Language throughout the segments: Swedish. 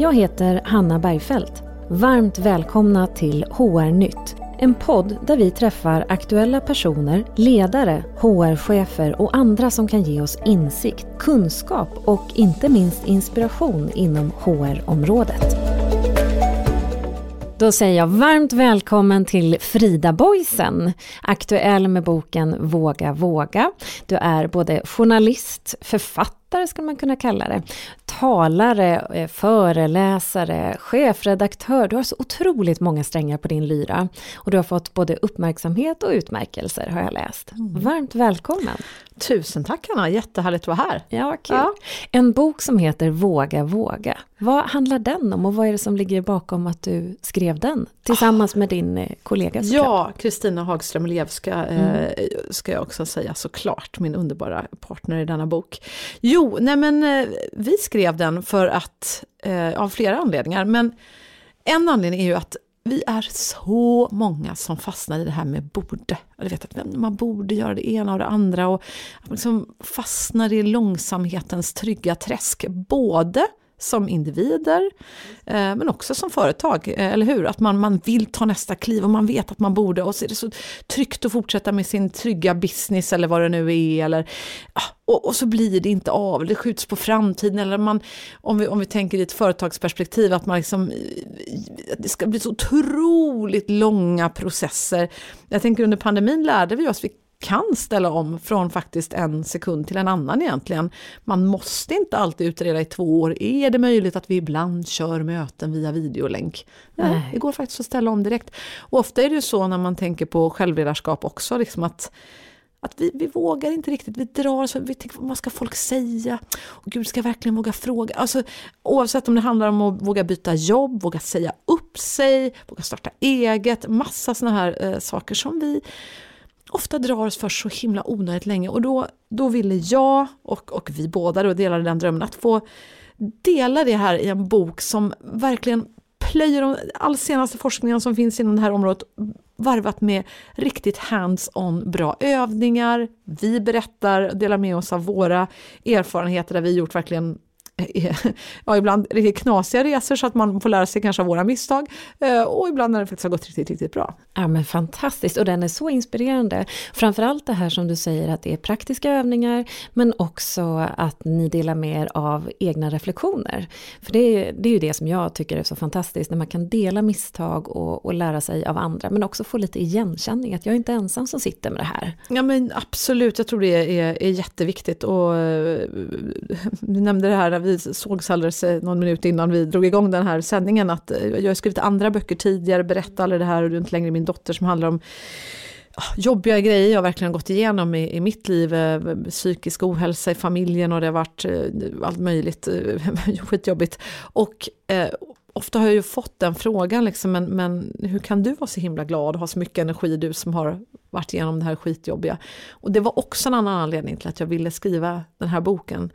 Jag heter Hanna Bergfeldt. Varmt välkomna till HR-nytt. En podd där vi träffar aktuella personer, ledare, HR-chefer och andra som kan ge oss insikt, kunskap och inte minst inspiration inom HR-området. Då säger jag varmt välkommen till Frida Boysen, aktuell med boken Våga våga. Du är både journalist, författare skulle man kunna kalla det, talare, eh, föreläsare, chefredaktör. Du har så otroligt många strängar på din lyra. Och du har fått både uppmärksamhet och utmärkelser har jag läst. Mm. Varmt välkommen! Tusen tack Anna, jättehärligt att vara här. Ja, kul. Ja. En bok som heter Våga våga. Vad handlar den om och vad är det som ligger bakom att du skrev den tillsammans med din eh, kollega? Ja, Kristina Hagström Levska mm. eh, ska jag också säga såklart, min underbara partner i denna bok. Jo, nej men eh, vi skrev den för att, eh, av flera anledningar, men en anledning är ju att vi är så många som fastnar i det här med borde. Du vet att man borde göra det ena och det andra och liksom fastnar i långsamhetens trygga träsk. Både som individer, eh, men också som företag, eh, eller hur? Att man, man vill ta nästa kliv och man vet att man borde och så är det så tryggt att fortsätta med sin trygga business eller vad det nu är. Eller, ah, och, och så blir det inte av, det skjuts på framtiden. Eller man, om, vi, om vi tänker i ett företagsperspektiv, att man liksom, eh, det ska bli så otroligt långa processer. Jag tänker under pandemin lärde vi oss, vi kan ställa om från faktiskt en sekund till en annan egentligen. Man måste inte alltid utreda i två år. Är det möjligt att vi ibland kör möten via videolänk? Nej, Nej. det går faktiskt att ställa om direkt. Och ofta är det ju så när man tänker på självledarskap också, liksom att att vi, vi vågar inte riktigt, vi drar oss, vi tänker vad ska folk säga? Och Gud, ska jag verkligen våga fråga? Alltså, oavsett om det handlar om att våga byta jobb, våga säga upp sig, våga starta eget, massa sådana här eh, saker som vi ofta drar oss för så himla onödigt länge och då, då ville jag och, och vi båda då delade den drömmen att få dela det här i en bok som verkligen plöjer all senaste forskningen som finns inom det här området varvat med riktigt hands-on bra övningar. Vi berättar, delar med oss av våra erfarenheter där vi gjort verkligen ja, ibland riktigt knasiga resor så att man får lära sig kanske av våra misstag. Eh, och ibland när det faktiskt har gått riktigt, riktigt bra. Ja men fantastiskt och den är så inspirerande. Framförallt det här som du säger att det är praktiska övningar men också att ni delar med er av egna reflektioner. För det är, det är ju det som jag tycker är så fantastiskt när man kan dela misstag och, och lära sig av andra men också få lite igenkänning att jag är inte ensam som sitter med det här. Ja men absolut, jag tror det är, är jätteviktigt och eh, du nämnde det här vi sågs alldeles eh, någon minut innan vi drog igång den här sändningen att eh, jag har skrivit andra böcker tidigare, berättat alla det här och du är inte längre min dotter som handlar om ah, jobbiga grejer jag verkligen gått igenom i, i mitt liv. Eh, psykisk ohälsa i familjen och det har varit allt möjligt skitjobbigt. Och ofta har jag ju fått den frågan, liksom, men, men hur kan du vara så himla glad och ha så mycket energi, du som har varit igenom det här skitjobbiga. Och det var också en annan anledning till att jag ville skriva den här boken.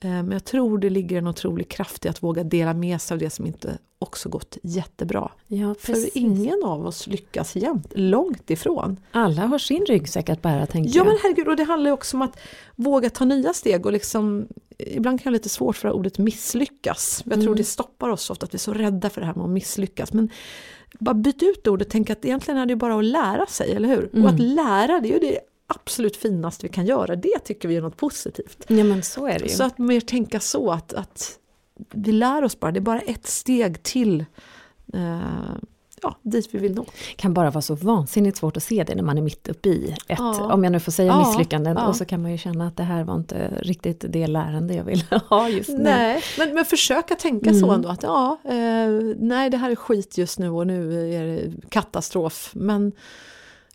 Eh, men jag tror det ligger en otrolig kraft i att våga dela med sig av det som inte också gått jättebra. Ja, För ingen av oss lyckas jämt, långt ifrån. Alla har sin ryggsäck att bära tänker jag. Ja men herregud, och det handlar ju också om att våga ta nya steg och liksom Ibland kan jag ha lite svårt för ordet misslyckas. Jag tror mm. det stoppar oss ofta, att vi är så rädda för det här med att misslyckas. Men bara byt ut ordet, tänk att egentligen är det bara att lära sig, eller hur? Mm. Och att lära, det är ju det absolut finaste vi kan göra, det tycker vi är något positivt. Ja men så är det ju. Så att mer tänka så att, att vi lär oss bara, det är bara ett steg till eh, ja, dit vi vill nå. kan bara vara så vansinnigt svårt att se det när man är mitt uppe i ett, ja. om jag nu får säga ja. misslyckanden, ja. och så kan man ju känna att det här var inte riktigt det lärande jag ville ha just nu. Nej, men, men försöka tänka mm. så ändå att ja, eh, nej det här är skit just nu och nu är det katastrof, men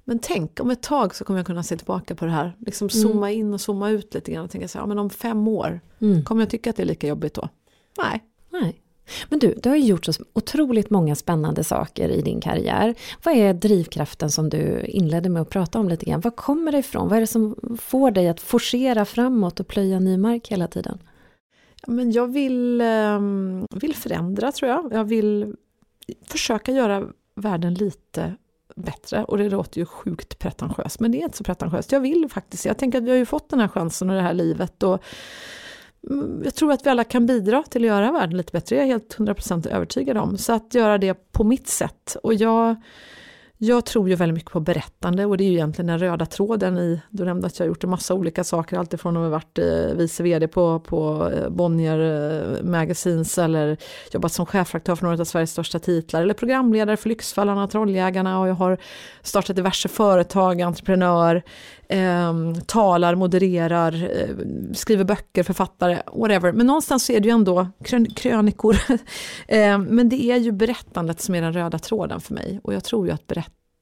men tänk, om ett tag så kommer jag kunna se tillbaka på det här. Liksom mm. zooma in och zooma ut lite grann och tänka så här, ja, men om fem år, mm. kommer jag tycka att det är lika jobbigt då? Nej. Nej. Men du, du har ju gjort så otroligt många spännande saker i din karriär. Vad är drivkraften som du inledde med att prata om lite grann? Var kommer det ifrån? Vad är det som får dig att forcera framåt och plöja ny mark hela tiden? Men jag vill, ehm, vill förändra tror jag. Jag vill försöka göra världen lite bättre. Och det låter ju sjukt pretentiöst, men det är inte så pretentiöst. Jag vill faktiskt, jag tänker att vi har ju fått den här chansen och det här livet. Och Mm, jag tror att vi alla kan bidra till att göra världen lite bättre, jag är helt 100% övertygad om. Så att göra det på mitt sätt. Och jag jag tror ju väldigt mycket på berättande och det är ju egentligen den röda tråden i, du nämnde att jag har gjort en massa olika saker, alltifrån att ha varit eh, vice vd på, på eh, Bonnier eh, Magazines eller jobbat som chefredaktör för några av Sveriges största titlar eller programledare för Lyxfällarna, Trolljägarna och jag har startat diverse företag, entreprenör, eh, talar, modererar, eh, skriver böcker, författare, whatever. Men någonstans så är det ju ändå krön krönikor. eh, men det är ju berättandet som är den röda tråden för mig och jag tror ju att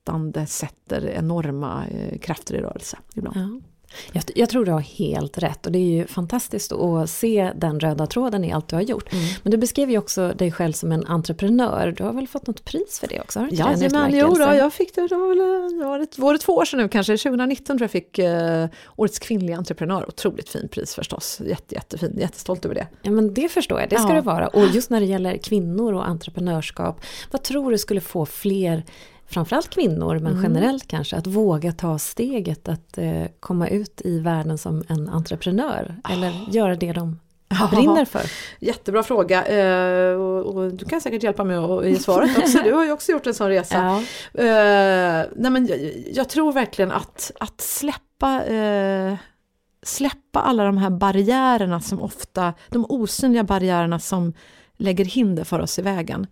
berättande sätter enorma eh, krafter i rörelse ibland. Ja. Jag, jag, tror du har helt rätt och det är ju fantastiskt att se den röda tråden i allt du har gjort. Mm. Men du beskrev ju också dig själv som en entreprenör. Du har väl fått något pris för det också? Ja, men jo då, jag fick det, det var väl var det, var det två år sedan nu kanske, 2019 tror jag fick eh, Årets kvinnliga entreprenör. Otroligt fint pris förstås, Jätte, jättefin, jättestolt över det. Ja men det förstår jag, det ska ja. det vara. Och just när det gäller kvinnor och entreprenörskap, vad tror du skulle få fler framförallt kvinnor, men mm. generellt kanske, att våga ta steget att eh, komma ut i världen som en entreprenör. Oh. Eller göra det de brinner för? Jättebra fråga eh, och, och, du kan säkert hjälpa mig att ge svaret också. Du har ju också gjort en sån resa. Ja. Eh, nej men jag, jag, tror verkligen att, att släppa eh, släppa alla de här barriärerna som ofta, de osynliga barriärerna som lägger hinder för oss i vägen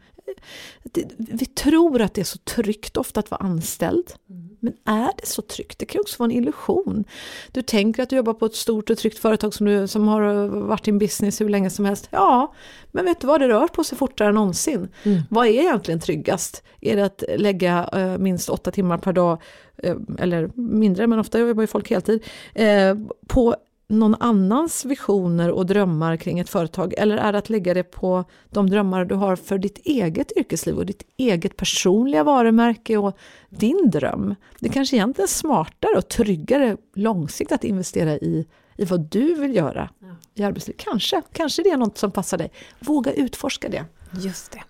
vi tror att det är så tryggt ofta att vara anställd. Mm. Men är det så tryggt? Det kan också vara en illusion. Du tänker att du jobbar på ett stort och tryggt företag som, du, som har varit i en business hur länge som helst. Ja, men vet du vad, det rör på sig fortare än någonsin. Mm. Vad är egentligen tryggast? Är det att lägga uh, minst åtta timmar per dag, uh, eller mindre, men ofta jobbar ju folk heltid, uh, på någon annans visioner och drömmar kring ett företag eller är det att lägga det på de drömmar du har för ditt eget yrkesliv och ditt eget personliga varumärke och din dröm? Det kanske egentligen är smartare och tryggare långsiktigt att investera i, i vad du vill göra ja. i arbetslivet. Kanske, kanske det är något som passar dig. Våga utforska det. Just det.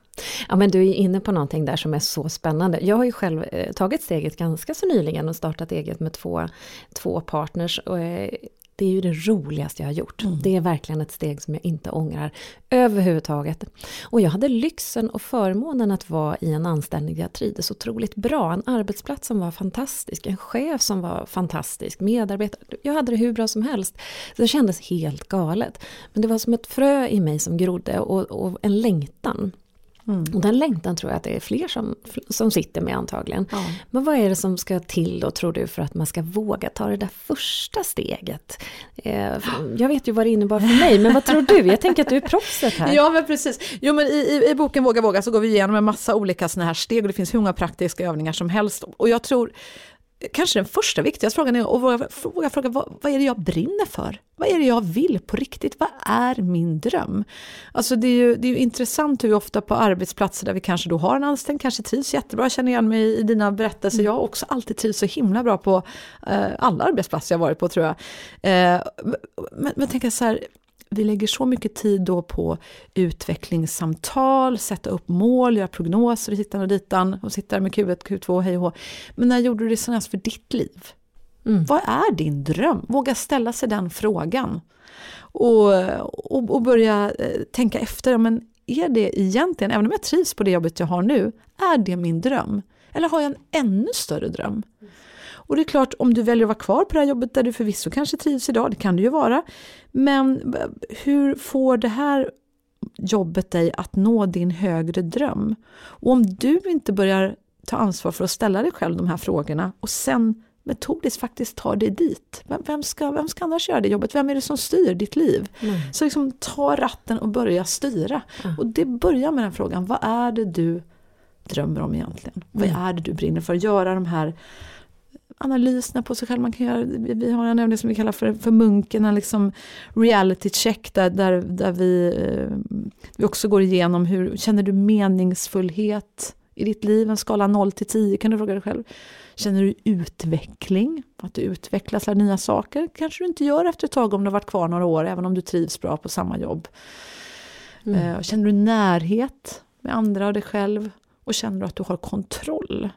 Ja men du är inne på någonting där som är så spännande. Jag har ju själv eh, tagit steget ganska så nyligen och startat eget med två, två partners. Och, eh, det är ju det roligaste jag har gjort. Mm. Det är verkligen ett steg som jag inte ångrar överhuvudtaget. Och jag hade lyxen och förmånen att vara i en anställning där jag trivdes otroligt bra. En arbetsplats som var fantastisk, en chef som var fantastisk, medarbetare. Jag hade det hur bra som helst. det kändes helt galet. Men det var som ett frö i mig som grodde och, och en längtan. Mm. Och den längtan tror jag att det är fler som, som sitter med antagligen. Ja. Men vad är det som ska till då tror du för att man ska våga ta det där första steget? Eh, jag vet ju vad det innebar för mig, men vad tror du? Jag tänker att du är proffset här. Ja men precis. Jo men i, i, i boken Våga våga så går vi igenom en massa olika sådana här steg och det finns hur många praktiska övningar som helst. Och jag tror kanske den första viktigaste frågan är att våga, våga fråga vad, vad, är det jag brinner för? Vad är det jag vill på riktigt? Vad är min dröm? Alltså det är ju, det är ju intressant hur vi ofta på arbetsplatser där vi kanske då har en anställd, kanske trivs jättebra, känner igen mig i dina berättelser, mm. jag har också alltid trivs så himla bra på eh, alla arbetsplatser jag varit på tror jag. Eh, men, men tänk så här, vi lägger så mycket tid då på utvecklingssamtal, sätta upp mål, göra prognoser och hittan och ditan och sitta där med Q1, Q2, hej och hå. Men när gjorde du det senast för ditt liv? Mm. Vad är din dröm? Våga ställa sig den frågan. Och, och, och börja eh, tänka efter, men är det egentligen, även om jag trivs på det jobbet jag har nu, är det min dröm? Eller har jag en ännu större dröm? Och det är klart, om du väljer att vara kvar på det här jobbet där du förvisso kanske trivs idag, det kan du ju vara. Men hur får det här jobbet dig att nå din högre dröm? Och om du inte börjar ta ansvar för att ställa dig själv de här frågorna och sen metodiskt faktiskt ta dig dit. Vem, vem, ska, vem ska annars göra det jobbet? Vem är det som styr ditt liv? Mm. Så liksom ta ratten och börja styra. Mm. Och det börjar med den frågan, vad är det du drömmer om egentligen? Mm. Vad är det du brinner för? Göra de här analyserna på sig själv. Man kan göra, vi har en övning som vi kallar för, för munken, en liksom reality check där, där, där vi, eh, vi också går igenom hur känner du meningsfullhet i ditt liv? En skala 0 till 10 kan du fråga dig själv. Känner du utveckling? Att du utvecklas, lär nya saker? kanske du inte gör efter ett tag om du har varit kvar några år, även om du trivs bra på samma jobb. Mm. Eh, känner du närhet med andra och dig själv? Och känner du att du har kontroll?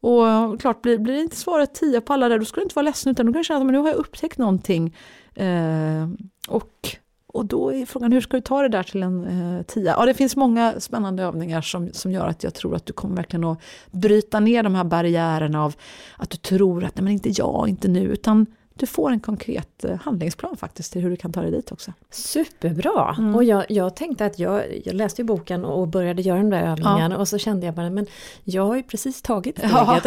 Och klart, blir, blir inte svaret 10 på alla där, då ska du inte vara ledsen utan då kan du känna att nu har jag upptäckt någonting. Eh, och och då är frågan, hur ska du ta det där till en eh, tia? Ja, det finns många spännande övningar som, som gör att jag tror att du kommer verkligen att bryta ner de här barriärerna av att du tror att, nej men inte jag, inte nu, utan du får en konkret eh, handlingsplan faktiskt till hur du kan ta dig dit också. Superbra! Mm. Och jag, jag tänkte att jag, jag läste ju boken och började göra den där övningen ja. och så kände jag bara, men jag har ju precis tagit steget. Ja.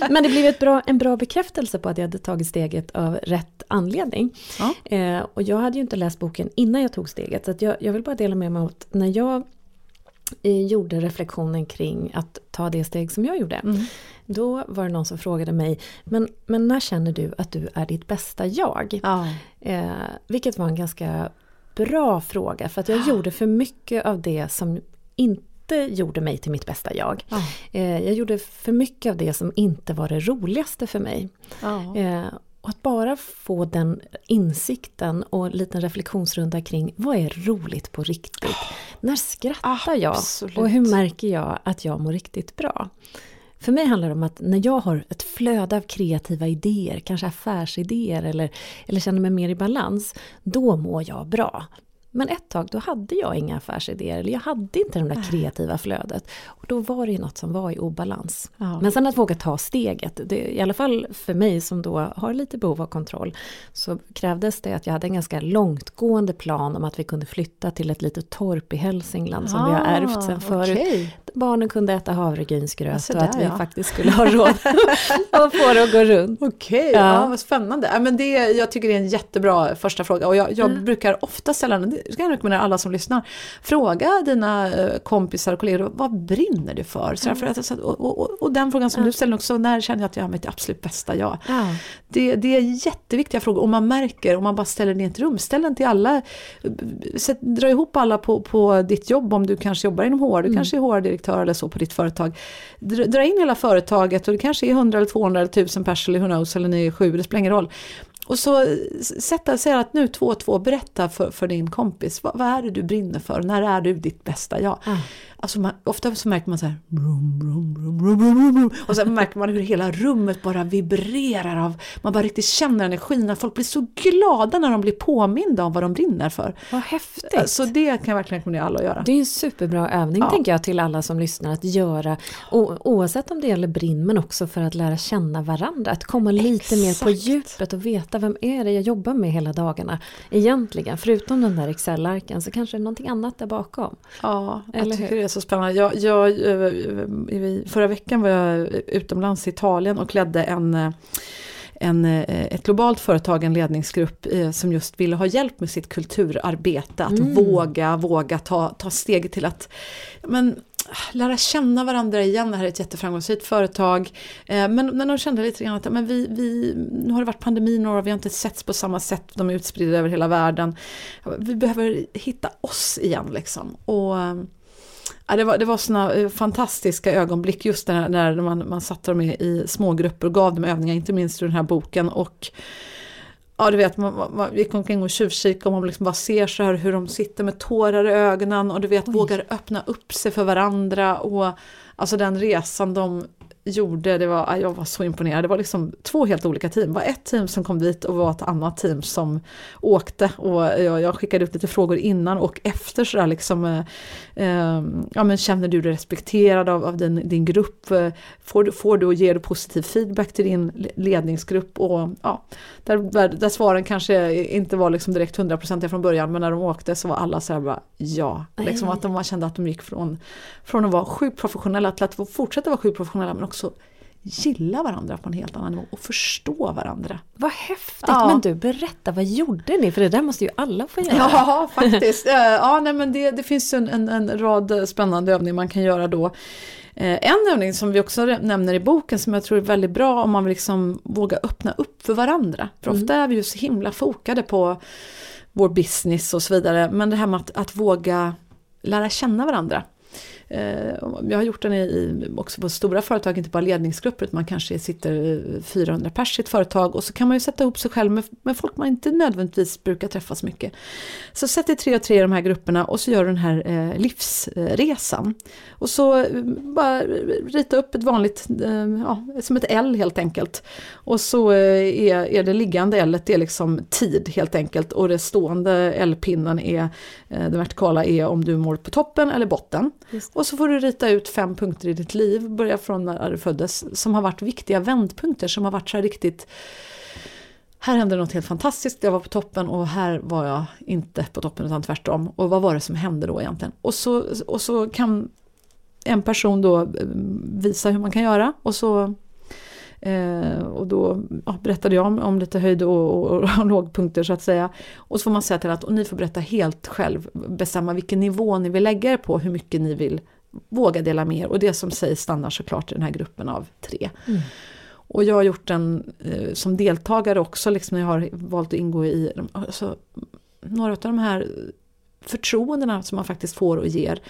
men det blev ett bra, en bra bekräftelse på att jag hade tagit steget av rätt anledning. Ja. Eh, och jag hade ju inte läst boken innan jag tog steget, så jag, jag vill bara dela med mig att när jag gjorde reflektionen kring att ta det steg som jag gjorde. Mm. Då var det någon som frågade mig, men, men när känner du att du är ditt bästa jag? Ja. Eh, vilket var en ganska bra fråga, för att jag ja. gjorde för mycket av det som inte gjorde mig till mitt bästa jag. Ja. Eh, jag gjorde för mycket av det som inte var det roligaste för mig. Eh, och att bara få den insikten och en liten reflektionsrunda kring vad är roligt på riktigt? När skrattar jag? Absolut. Och hur märker jag att jag mår riktigt bra? För mig handlar det om att när jag har ett flöde av kreativa idéer, kanske affärsidéer eller, eller känner mig mer i balans, då mår jag bra. Men ett tag då hade jag inga affärsidéer, eller jag hade inte det där kreativa flödet. Och då var det ju något som var i obalans. Ja. Men sen att våga ta steget, det, i alla fall för mig som då har lite behov av kontroll, så krävdes det att jag hade en ganska långtgående plan om att vi kunde flytta till ett litet torp i Hälsingland som ah, vi har ärvt sen förut. Okay. Barnen kunde äta havregrynsgröt och att vi ja. faktiskt skulle ha råd att få det att gå runt. Okej, okay, ja. ja, vad spännande. men det, jag tycker det är en jättebra första fråga och jag, jag mm. brukar ofta ställa jag rekommendera alla som lyssnar. Fråga dina eh, kompisar och kollegor, vad brinner du för? Så mm. att, och, och, och, den frågan som ja. du ställer också, när känner jag att jag har mitt absolut bästa jag? Ja. Det, det är jätteviktiga frågor och man märker, om man bara ställer den i ett rum, ställ den till alla. Sätt, dra ihop alla på, på ditt jobb om du kanske jobbar inom HR, du mm. kanske är HR-direktör eller så på ditt företag. Dra, dra in hela företaget och det kanske är 100 eller 200 eller 1000 personer, eller who knows, eller ni är sju, det spelar ingen roll. Och så eh, sätta sig att nu två och två, berätta för, för din kompis, vad, vad, är det du brinner för? När är du ditt bästa jag? Mm. Alltså man, ofta så märker man så här, brum, brum, brum, och så märker man hur hela rummet bara vibrerar av, man bara riktigt känner energin, att folk blir så glada när de blir påminda om vad de brinner för. Vad häftigt! Så det kan jag verkligen rekommendera alla att göra. Det är en superbra övning ja. tänker jag till alla som lyssnar att göra, o, oavsett om det gäller brinn men också för att lära känna varandra, att komma lite Exakt. mer på djupet och veta vem är det jag jobbar med hela dagarna egentligen, förutom den där Excel-arken så kanske det är någonting annat där bakom. Ja, Eller jag tycker hur? det så spännande. Jag, jag, eh, förra veckan var jag utomlands i Italien och ledde en eh, en, eh, ett globalt företag, en ledningsgrupp som just ville ha hjälp med sitt kulturarbete. Att mm. våga, våga ta, ta steget till att men, lära känna varandra igen. Det här är ett jätteframgångsrikt företag. Men, men de kände lite grann att men vi, vi, nu har det varit pandemi några år, vi har inte setts på samma sätt, de är utspridda över hela världen. Vi behöver hitta oss igen liksom. Och Ja, det var, det var såna eh, fantastiska ögonblick just när, när man, man satte dem i, i smågrupper och gav dem övningar, inte minst ur den här boken. Och Ja, du vet, man, man gick omkring och tjuvkikade och man liksom bara ser så här hur de sitter med tårar i ögonen och du vet, Oj. vågar öppna upp sig för varandra. Och alltså den resan de gjorde, det var, jag var så imponerad. Det var liksom två helt olika team. Det var ett team som kom dit och var ett annat team som åkte. Och jag, jag skickade ut lite frågor innan och efter sådär liksom, eh, eh, ja men känner du dig respekterad av, av din, din grupp? Får, får du och ger du positiv feedback till din ledningsgrupp? Och ja, där, där svaren kanske inte var liksom direkt hundraprocentiga från början men när de åkte så var alla så här bara ja. Liksom att de kände att de gick från, från att vara sjukt professionella till att fortsätta vara sjukt professionella men också gilla varandra på en helt annan nivå och förstå varandra. Vad häftigt! Ja. Men du, berätta, vad gjorde ni? För det där måste ju alla få göra. Ja, faktiskt. Ja, nej, men det, det finns en, en, en rad spännande övningar man kan göra då. Eh, en övning som vi också nämner i boken som jag tror är väldigt bra om man vill liksom våga öppna upp för varandra. För mm. ofta är vi ju så himla fokade på vår business och så vidare. Men det här med att, att våga lära känna varandra. Eh, jag har gjort den i, också på stora företag, inte bara ledningsgrupper, utan man kanske sitter eh, 400 pers i ett företag och så kan man ju sätta ihop sig själv med, med folk man inte nödvändigtvis brukar träffas mycket. Så sätt dig tre och tre i de här grupperna och så gör du den här eh, livsresan. Och så eh, bara rita upp ett vanligt, eh, ja, som ett L helt enkelt. Och så är, är det liggande L, det är liksom tid helt enkelt och det stående L-pinnen är, den vertikala är om du mår på toppen eller botten. Och så får du rita ut fem punkter i ditt liv, börja från när du föddes, som har varit viktiga vändpunkter, som har varit så här riktigt här hände något helt fantastiskt, jag var på toppen och här var jag inte på toppen utan tvärtom. Och vad var det som hände då egentligen? Och så, och så kan en person då eh, visa hur man kan göra och så eh, och då ja, berättade jag om, om lite höjd och, och, och, lågpunkter så att säga. Och så får man säga till att och ni får berätta helt själv, bestämma vilken nivå ni vill lägga er på, hur mycket ni vill våga dela med er. Och det som sägs stannar såklart i den här gruppen av tre. Mm. Och jag har gjort den eh, som deltagare också, liksom jag har valt att ingå i alltså, några av de här förtroendena som man faktiskt får och ger.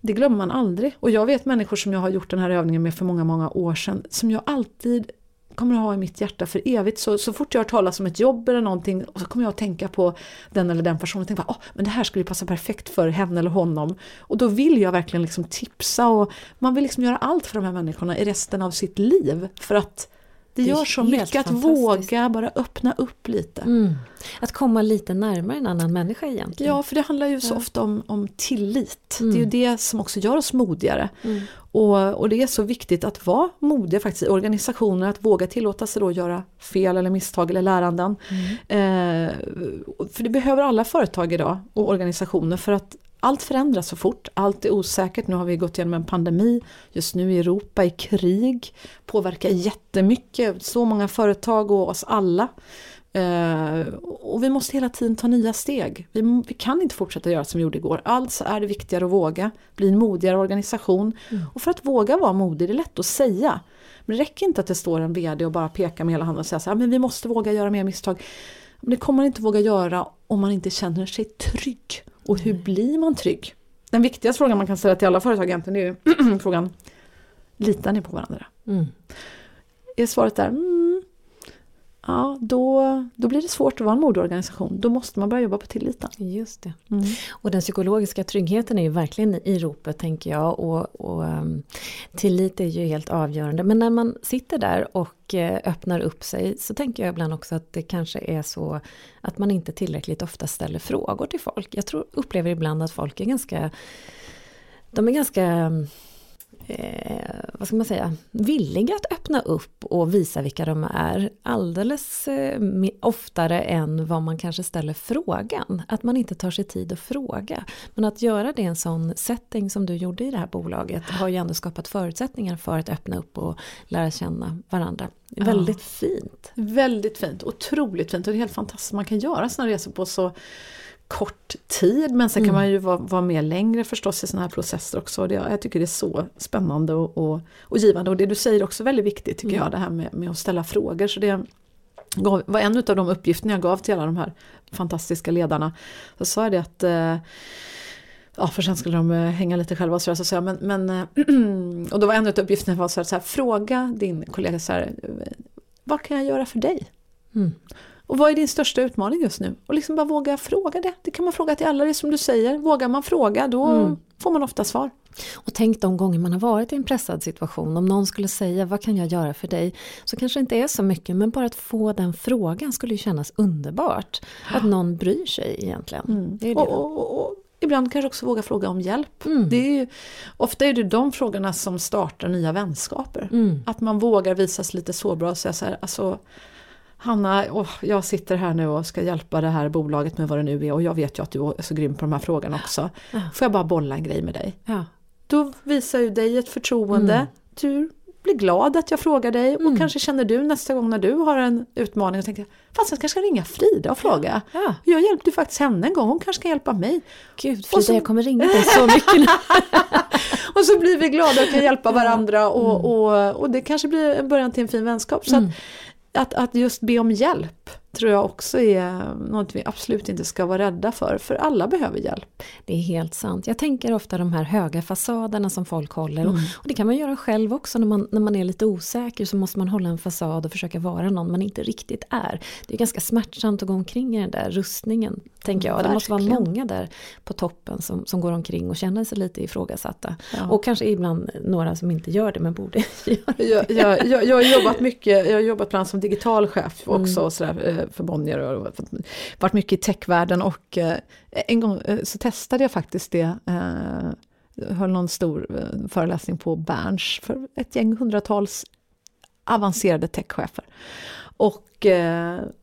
Det glömmer man aldrig. Och jag vet människor som jag har gjort den här övningen med för många, många år sedan, som jag alltid kommer att ha i mitt hjärta för evigt. Så, så fort jag har talat om ett jobb eller någonting och så kommer jag att tänka på den eller den personen och tänka oh, men det här skulle passa perfekt för henne eller honom. Och då vill jag verkligen liksom tipsa och man vill liksom göra allt för de här människorna i resten av sitt liv. För att det, det gör så mycket att våga bara öppna upp lite. Mm. Att komma lite närmare en annan människa egentligen. Ja, för det handlar ju så ja. ofta om, om tillit. Mm. Det är ju det som också gör oss modigare. Mm. Och, och det är så viktigt att vara modiga faktiskt i organisationer, att våga tillåta sig då att göra fel eller misstag eller läranden. Mm. Eh, för det behöver alla företag idag och organisationer för att allt förändras så fort, allt är osäkert. Nu har vi gått igenom en pandemi, just nu i Europa i krig, påverkar jättemycket, så många företag och oss alla. Uh, och vi måste hela tiden ta nya steg. Vi, vi, kan inte fortsätta göra som vi gjorde igår. Alltså är det viktigare att våga, bli en modigare organisation. Mm. Och för att våga vara modig, det är lätt att säga. Men det räcker inte att det står en VD och bara pekar med hela handen och säger så här, men vi måste våga göra mer misstag. Men det kommer man inte våga göra om man inte känner sig trygg. Och hur blir man trygg? Den viktigaste frågan man kan ställa till alla företag egentligen är ju frågan Litar ni på varandra? Mm. Är svaret där mm, ja, då, då blir det svårt att vara en modeorganisation. Då måste man börja jobba på tilliten. Just det. Mm. Och den psykologiska tryggheten är ju verkligen i ropet tänker jag. Och, och um, tillit är ju helt avgörande. Men när man sitter där och uh, öppnar upp sig så tänker jag ibland också att det kanske är så att man inte tillräckligt ofta ställer frågor till folk. Jag tror, upplever ibland att folk är ganska de är ganska eh, vad ska man säga, villiga att öppna upp och visa vilka de är alldeles eh, oftare än vad man kanske ställer frågan. Att man inte tar sig tid att fråga. Men att göra det i en sån setting som du gjorde i det här bolaget har ju ändå skapat förutsättningar för att öppna upp och lära känna varandra. Ja. Väldigt fint. Väldigt fint, otroligt fint och det är helt fantastiskt. Man kan göra sådana resor på så kort tid men sen kan mm. man ju vara, vara med längre förstås i sådana här processer också. Det, jag tycker det är så spännande och, och, och givande och det du säger också väldigt viktigt tycker mm. jag det här med, med att ställa frågor. Så det var en av de uppgifterna jag gav till alla de här fantastiska ledarna. Så sa jag det att eh, Ja, för sen skulle de eh, hänga lite själva och så, så, men, men, eh, Och då var en av uppgifterna var så här, så här, fråga din kollega så här, vad kan jag göra för dig? Mm. Och vad är din största utmaning just nu? Och liksom bara våga fråga det. Det kan man fråga till alla, det är som du säger. Vågar man fråga då mm. får man ofta svar. Och tänk de gånger man har varit i en pressad situation. Om någon skulle säga vad kan jag göra för dig? Så kanske det inte är så mycket men bara att få den frågan skulle ju kännas underbart. Att någon bryr sig egentligen. Mm. Det är det. Och, och, och, ibland kanske också våga fråga om hjälp. Mm. Det är ju, ofta är det de frågorna som startar nya vänskaper. Mm. Att man vågar visa sig lite sårbar och säga så här, alltså Hanna, oh, jag sitter här nu och ska hjälpa det här bolaget med vad det nu är och jag vet ju att du är så grym på de här frågorna också. Ja. Får jag bara bolla en grej med dig? Ja. Då visar ju dig ett förtroende. Mm. Du blir glad att jag frågar dig och mm. kanske känner du nästa gång när du har en utmaning och tänker fast jag kanske ska ringa Frida och fråga. Ja. Jag hjälpte faktiskt henne en gång, hon kanske kan hjälpa mig. Gud Frida, så... jag kommer ringa dig så mycket Och så blir vi glada och kan hjälpa varandra och, mm. och, och det kanske blir en början till en fin vänskap. Så mm att, att just be om hjälp tror jag också är något vi absolut inte ska vara rädda för, för alla behöver hjälp. Det är helt sant. Jag tänker ofta de här höga fasaderna som folk håller mm. och, och, det kan man göra själv också när man, när man är lite osäker så måste man hålla en fasad och försöka vara någon man inte riktigt är. Det är ganska smärtsamt att gå omkring i den där rustningen, tänker jag. Verkligen. Det måste vara många där på toppen som, som går omkring och känner sig lite ifrågasatta. Ja. Och kanske ibland några som inte gör det men borde göra det. Jag, jag, jag, jag har jobbat mycket, jag har jobbat bland som digital chef också mm. sådär, eh, för Bonnier och varit mycket i techvärlden och eh, en gång eh, så testade jag faktiskt det höll någon stor föreläsning på Berns för ett gäng hundratals avancerade techchefer. Och,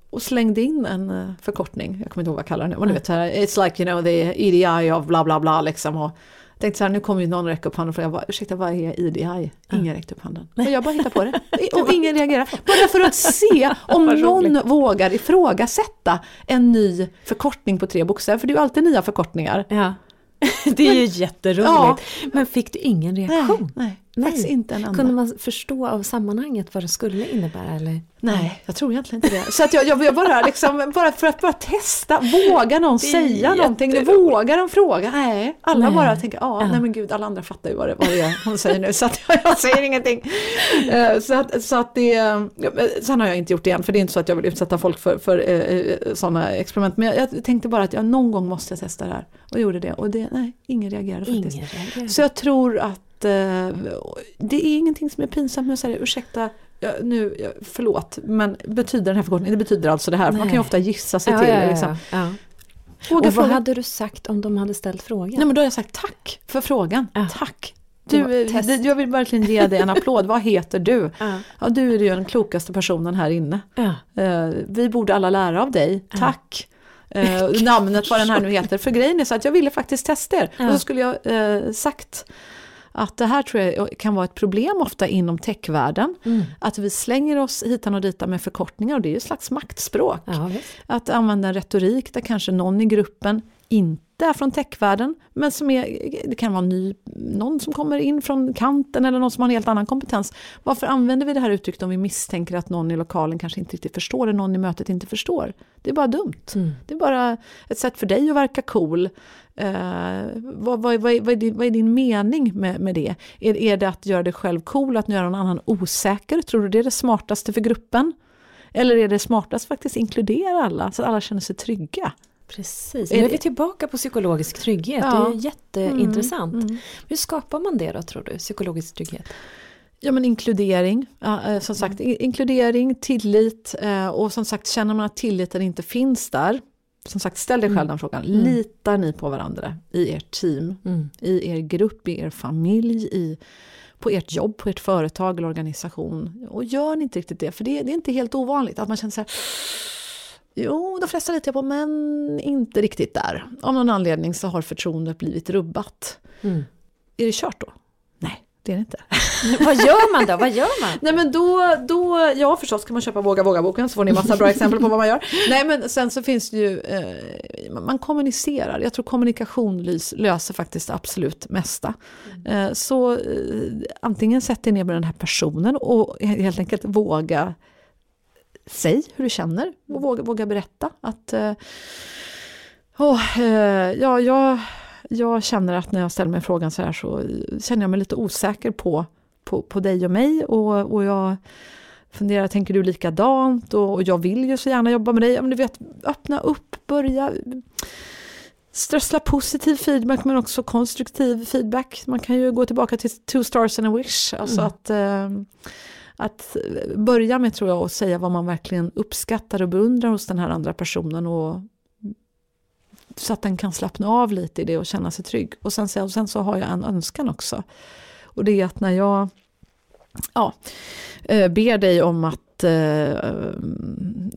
och slängde in en förkortning, jag kommer inte ihåg vad jag kallar den, men du vet, it's like you know the EDI of bla bla bla liksom. Och, tänkte så här, nu kommer ju någon räcka upp handen och fråga, ursäkta vad är EDI? Ingen räckte upp handen. Och jag bara hittade på det. Och ingen reagerade. Bara för att se om någon vågar ifrågasätta en ny förkortning på tre bokstäver. För det är ju alltid nya förkortningar. Ja. Det är ju jätteroligt. Ja. Men fick du ingen reaktion? Nej, nej. Faktiskt inte en enda. Kunde man förstå av sammanhanget vad det skulle innebära? Eller? Nej, jag tror egentligen inte det. Så att jag, jag, bara, liksom, bara för att bara testa, vågar någon säga någonting? Vågar de fråga? Nej, alla nej. bara tänker, ja, nej men gud, alla andra fattar ju vad det, vad det är hon säger nu, så att jag, jag säger ingenting. Uh, så att, så att det, sen har jag inte gjort det än, för det är inte så att jag vill utsätta folk för, för uh, sådana experiment. Men jag, jag, tänkte bara att jag någon gång måste testa det här. Och gjorde det, och det, nej, ingen reagerade faktiskt. Ingen reagerade. Så jag tror att Eh, det är ingenting som är pinsamt med att säga ursäkta, nu, förlåt, men betyder den här förkortningen, det betyder alltså det här. Man kan ju ofta gissa sig ja, till ja. Liksom. Ja, och vad fråga. hade du sagt om de hade ställt frågan? Nej men då har jag sagt tack för frågan, tack. Du, jag vill verkligen ge dig en applåd. Vad heter du? Ja. ja du är ju den klokaste personen här inne. Ja. Uh, vi borde alla lära av dig. Tack. Uh, namnet vad den här nu heter. För grejen är så att jag ville faktiskt testa er. Och så skulle jag uh, sagt att det här tror jag kan vara ett problem ofta inom techvärlden. Mm. Att vi slänger oss hitan och ditan med förkortningar och det är ju ett slags maktspråk. Ja, att använda en retorik där kanske någon i gruppen inte är från techvärlden, men som är, det kan vara ny, någon som kommer in från kanten eller någon som har en helt annan kompetens. Varför använder vi det här uttrycket om vi misstänker att någon i lokalen kanske inte riktigt förstår, eller någon i mötet inte förstår? Det är bara dumt. Mm. Det är bara ett sätt för dig att verka cool. Eh, vad, vad, vad, vad, är din, vad är din mening med, med det? Är, är det att göra dig själv cool, att göra någon annan osäker? Tror du det är det smartaste för gruppen? Eller är det smartast faktiskt inkludera alla, så att alla känner sig trygga? Precis, nu är vi tillbaka på psykologisk trygghet, ja. det är jätteintressant. Mm, mm. Hur skapar man det då tror du, psykologisk trygghet? Ja men inkludering, ja, eh, som sagt mm. inkludering, tillit eh, och som sagt känner man att tilliten inte finns där, som sagt ställ dig själv mm. den frågan, mm. litar ni på varandra i ert team, mm. i er grupp, i er familj, i, på ert jobb, på ert företag eller organisation? Och gör ni inte riktigt det, för det, det är inte helt ovanligt att man känner så här Jo, de flesta litar jag på, men inte riktigt där. Av någon anledning så har förtroendet blivit rubbat. Mm. Är det kört då? Nej, det är det inte. Vad gör man då? Vad gör man? Nej men då, då, ja förstås kan man köpa Våga Våga-boken så får ni massa bra exempel på vad man gör. Nej men sen så finns det ju, eh, man kommunicerar. Jag tror kommunikation löser faktiskt absolut mesta. Mm. Eh, så eh, antingen sätt er ner med den här personen och helt enkelt våga säg hur du känner och våga, våga berätta. Att, oh, ja, jag, jag känner att när jag ställer mig frågan så här så känner jag mig lite osäker på, på, på dig och mig och, och jag funderar, tänker du likadant? Och, och jag vill ju så gärna jobba med dig. Ja, men du vet, öppna upp, börja strössla positiv feedback men också konstruktiv feedback. Man kan ju gå tillbaka till two stars and a wish. Alltså mm. att eh, att börja med tror jag att säga vad man verkligen uppskattar och beundrar hos den här andra personen och så att den kan slappna av lite i det och känna sig trygg. Och sen, och sen så har jag en önskan också. Och det är att när jag ja, eh, ber dig om att eh,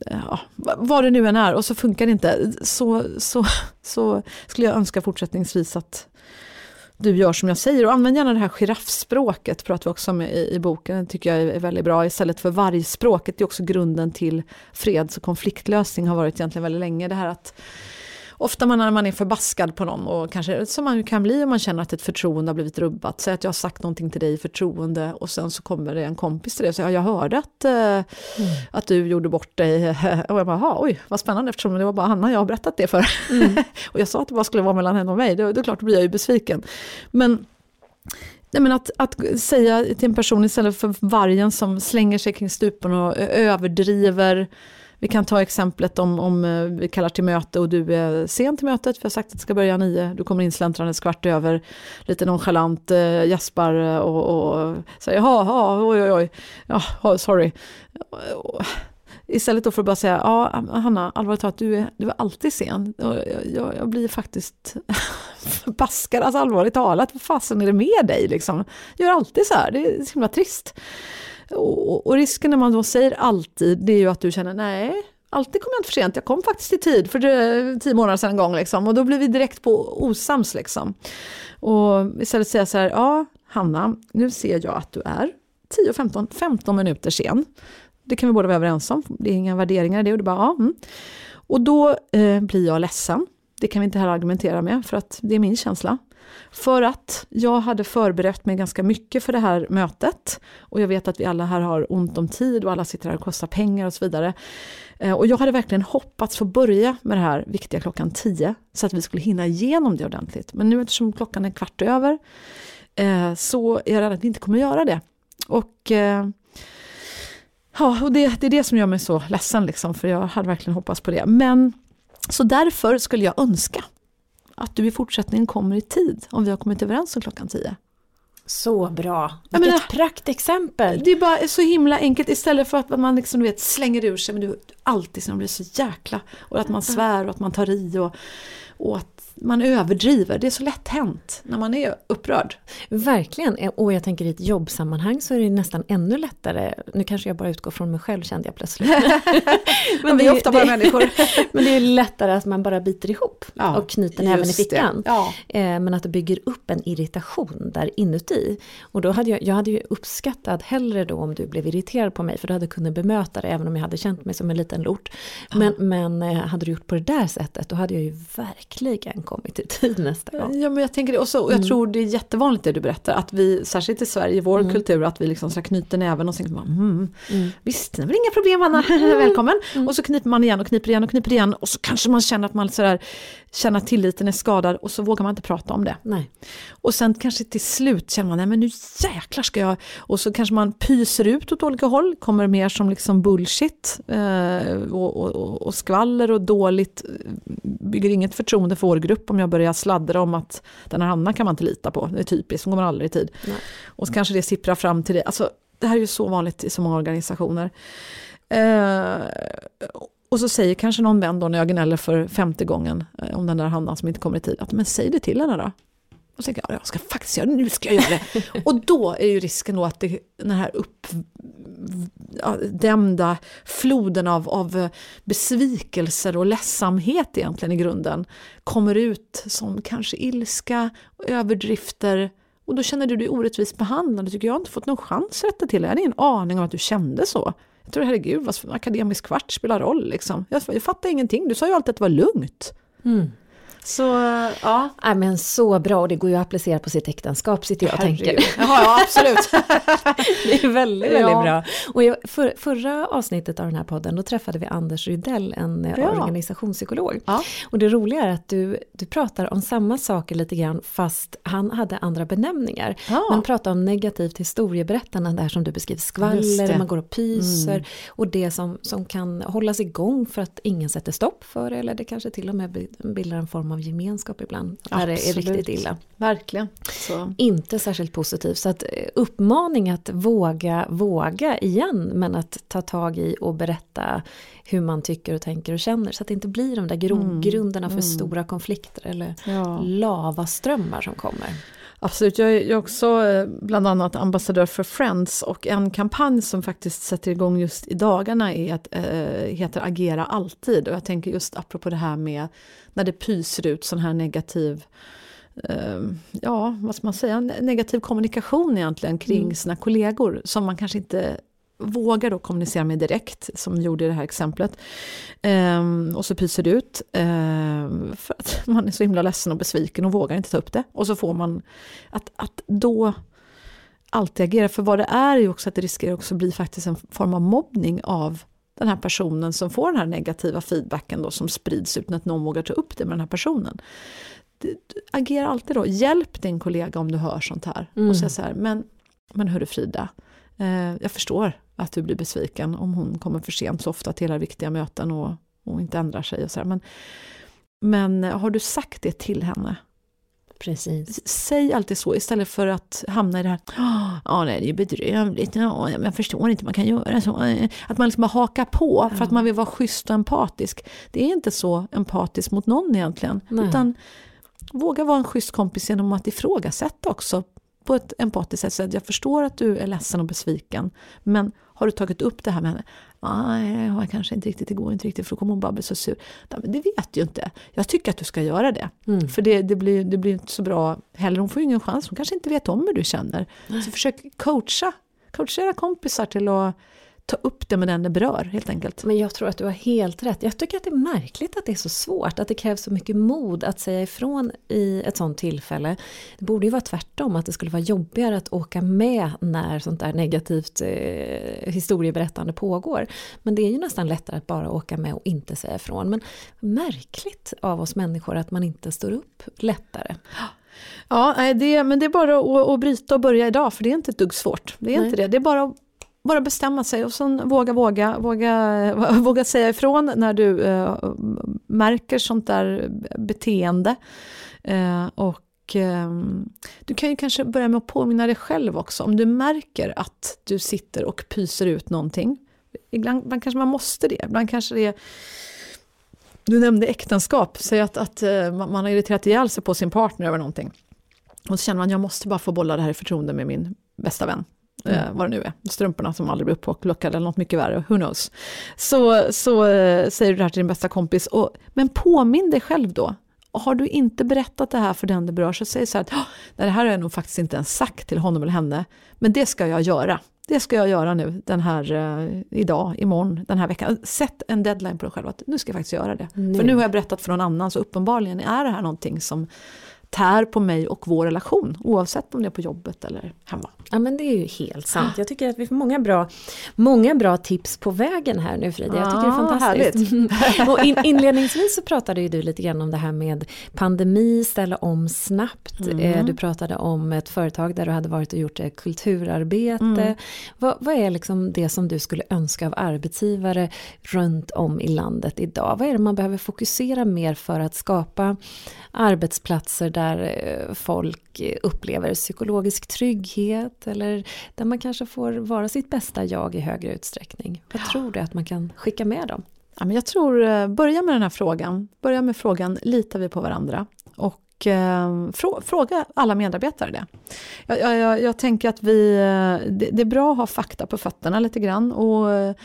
ja, vad det nu än är och så funkar det inte så, så, så skulle jag önska fortsättningsvis att du gör som jag säger. Och använd gärna det här giraffspråket, pratar vi också om i, i boken, det tycker jag är väldigt bra, istället för vargspråket. Det är också grunden till freds och konfliktlösning, har varit egentligen väldigt länge. Det här att ofta man, när man är förbaskad på någon, och kanske som man kan bli om man känner att ett förtroende har blivit rubbat. Säg att jag har sagt någonting till dig i förtroende och sen så kommer det en kompis till dig och säger jag hörde att, eh, mm. att du gjorde bort dig. Och jag bara, oj vad spännande eftersom det var bara Hanna jag har berättat det för. Mm. och jag sa att det bara skulle vara mellan henne och mig, då, då, klart, blir jag ju besviken. Men Nej, men att, att säga till en person istället för vargen som slänger sig kring stupen och överdriver. Vi kan ta exemplet om, om eh, vi kallar till möte och du är sen till mötet, vi har sagt att det ska börja nio, du kommer insläntrande kvart över, lite nonchalant, äh, gäspar eh, och, och säger jaha, oj oj oj, ja, sorry. Istället då för att bara säga, ja Hanna, allvarligt talat, du är, du är alltid sen. Och jag, jag blir faktiskt förbaskad, alltså allvarligt talat, vad fasen är det med dig liksom? Jag gör alltid så här, det är så himla trist. Och, och, risken när man då säger alltid, det är ju att du känner, nej, alltid kommer jag inte för sent, jag kom faktiskt i tid för tio månader sedan en gång liksom. Och då blir vi direkt på osams liksom. Och istället säga så här, ja Hanna, nu ser jag att du är 10, 15, 15 minuter sen. Det kan vi båda vara överens om, det är inga värderingar i det. Och, det bara, ja, mm. och då eh, blir jag ledsen. Det kan vi inte heller argumentera med, för att det är min känsla. För att jag hade förberett mig ganska mycket för det här mötet. Och jag vet att vi alla här har ont om tid och alla sitter här och kostar pengar och så vidare. Eh, och jag hade verkligen hoppats få börja med det här viktiga klockan 10, så att vi skulle hinna igenom det ordentligt. Men nu eftersom klockan är kvart över, eh, så är jag rädd att vi inte kommer göra det. Och eh, Ja, och det, det är det som gör mig så ledsen, liksom, för jag hade verkligen hoppats på det. Men så därför skulle jag önska att du i fortsättningen kommer i tid, om vi har kommit överens om klockan tio. Så bra! Vilket menar, praktexempel! Det är bara så himla enkelt istället för att man liksom, du vet, slänger ur sig, men du alltid så blir så jäkla... Och att man svär och att man tar i och, och att man överdriver, det är så lätt hänt när man är upprörd. Verkligen, och jag tänker i ett jobbsammanhang så är det nästan ännu lättare, nu kanske jag bara utgår från mig själv kände jag plötsligt. men vi är ofta bara människor. men det är lättare att man bara biter ihop ja, och knyter näven i fickan. Ja. Eh, men att det bygger upp en irritation där inuti. Och då hade jag, jag hade ju uppskattat hellre då om du blev irriterad på mig, för du hade kunnat bemöta det även om jag hade känt mig som en liten lort. Men, ja. men eh, hade du gjort på det där sättet, då hade jag ju verkligen kommit i tid nästa gång. Ja men jag tänker det också, och jag mm. tror det är jättevanligt det du berättar, att vi, särskilt i Sverige, i vår mm. kultur, att vi liksom så knyter näven och tänker man, mm, mm. visst, det är väl inga problem Anna, välkommen. Mm. Och så knyper man igen och kniper igen och kniper igen och så kanske man känner att man sådär, känner att tilliten är skadad och så vågar man inte prata om det. Nej. Och sen kanske till slut känner man, nej men nu jäklar ska jag, och så kanske man pyser ut åt olika håll, kommer mer som liksom bullshit eh, och, och, och skvaller och dåligt, bygger inget förtroende för vår grupp om jag börjar sladdra om att den här Hanna kan man inte lita på, det är typiskt, hon kommer aldrig i tid. Nej. Och så kanske det sipprar fram till det, alltså det här är ju så vanligt i så många organisationer. Eh, och så säger kanske någon vän då när jag gnäller för femte gången eh, om den där Hanna som inte kommer i tid, att men säg det till henne då. Och så tänker jag, jag ska faktiskt göra det, nu ska jag göra det. och då är ju risken då att det, den här dämda floden av, av besvikelser och ledsamhet egentligen i grunden kommer ut som kanske ilska, överdrifter, och då känner du dig orättvist behandlad. Du tycker jag har inte fått någon chans att rätta till det. Jag hade ingen aning om att du kände så. Jag tror herregud, vad akademisk kvart spelar roll liksom. Jag, jag fattar ingenting, du sa ju alltid att det var lugnt. Mm. Så ja. ja. men så bra och det går ju att applicera på sitt äktenskap sitter jag och tänker. Jaha, ja, absolut. det är väldigt, väldigt ja. bra. Och jag, för, förra avsnittet av den här podden då träffade vi Anders Rydell, en eh, ja. organisationspsykolog. Ja. Och det roliga är att du, du pratar om samma saker lite grann fast han hade andra benämningar. Ja. Man pratar om negativt historieberättande, det här som du beskriver, skvaller, man går och pyser mm. och det som, som kan hållas igång för att ingen sätter stopp för det eller det kanske till och med bildar en form av gemenskap ibland. När det är riktigt illa. Verkligen. Så. Inte särskilt positivt. Så att eh, uppmaning att våga, våga igen. Men att ta tag i och berätta hur man tycker och tänker och känner. Så att det inte blir de där grogrunderna mm. för mm. stora konflikter eller ja. lavaströmmar som kommer. Absolut, jag är också eh, bland annat ambassadör för Friends och en kampanj som faktiskt sätter igång just i dagarna är att, äh, heter Agera alltid. Och jag tänker just apropå det här med när det pyser ut sån här negativ äh, ja, vad ska man säga, negativ kommunikation egentligen kring mm. sina kollegor som man kanske inte vågar då kommunicera med direkt, som vi gjorde i det här exemplet. Um, och så pyser det ut, um, för att man är så himla ledsen och besviken och vågar inte ta upp det. Och så får man att, att då alltid agera, för vad det är är ju också att det riskerar också bli faktiskt en form av mobbning av den här personen som får den här negativa feedbacken då som sprids ut när någon vågar ta upp det med den här personen. Agera alltid då, hjälp din kollega om du hör sånt här mm. och säg så här, men, men hörru Frida, eh, jag förstår att du blir besviken om hon kommer för sent så ofta till era viktiga möten och, och inte ändrar sig och så här, men, men har du sagt det till henne? Precis. Säg alltid så istället för att hamna i det här, ja nej det är bedrövligt, ja, jag förstår inte man kan göra så. Att man liksom bara hakar på ja. för att man vill vara schysst och empatisk. Det är inte så empatiskt mot någon egentligen. Nej. Utan våga vara en schysst kompis genom att ifrågasätta också på ett empatiskt sätt. Jag förstår att du är ledsen och besviken, men har du tagit upp det här med henne? Nej, jag har kanske inte riktigt, det går inte riktigt för då kommer hon bara bli så sur. Det vet du ju inte. Jag tycker att du ska göra det. Mm. För det, det, blir, det blir inte så bra heller. Hon får ju ingen chans, hon kanske inte vet om hur du känner. Så försök coacha, coacha era kompisar till att ta upp det med den det berör helt enkelt. Men jag tror att du har helt rätt. Jag tycker att det är märkligt att det är så svårt, att det krävs så mycket mod att säga ifrån i ett sånt tillfälle. Det borde ju vara tvärtom, att det skulle vara jobbigare att åka med när sånt där negativt eh, historieberättande pågår. Men det är ju nästan lättare att bara åka med och inte säga ifrån. Men märkligt av oss människor att man inte står upp lättare. Ja, det, men det är bara att, att bryta och börja idag, för det är inte ett dugg svårt. Det är Nej. inte det. Det är bara att bara bestämma sig och sen våga, våga, våga, våga säga ifrån när du eh, märker sånt där beteende. Eh, och eh, du kan ju kanske börja med att påminna dig själv också om du märker att du sitter och pyser ut någonting. Ibland, ibland kanske man måste det, ibland kanske det är du nämnde äktenskap, säg att, att eh, man har irriterat ihjäl sig på sin partner över någonting. Och så känner man, jag måste bara få bolla det här i förtroende med min bästa vän. Mm. Eh, vad det nu är, strumporna som aldrig blir upplockade eller något mycket värre, who knows. Så, så eh, säger du det här till din bästa kompis, och, men påminn dig själv då. Och har du inte berättat det här för den det berör så säg så här att det här har jag nog faktiskt inte ens sagt till honom eller henne, men det ska jag göra. Det ska jag göra nu, den här, uh, idag, imorgon, den här veckan. Sätt en deadline på dig själv, att nu ska jag faktiskt göra det. Nu. För nu har jag berättat för någon annan, så uppenbarligen är det här någonting som tär på mig och vår relation, oavsett om det är på jobbet eller hemma. Ja men det är ju helt sant. Jag tycker att vi får många bra, många bra tips på vägen här nu Frida. Jag tycker ja, det är fantastiskt. och in, inledningsvis så pratade ju du lite grann om det här med pandemi, ställa om snabbt. Mm. Eh, du pratade om ett företag där du hade varit och gjort kulturarbete. Mm. Vad, vad, är liksom det som du skulle önska av arbetsgivare runt om i landet idag? Vad är det man behöver fokusera mer för att skapa arbetsplatser där eh, folk upplever psykologisk trygghet eller där man kanske får vara sitt bästa jag i högre utsträckning. Vad tror du att man kan skicka med dem? Ja, men jag tror, eh, börja med den här frågan. Börja med frågan, litar vi på varandra? Och eh, fråga alla medarbetare det. Jag, jag, jag tänker att vi, det, det, är bra att ha fakta på fötterna lite grann. Och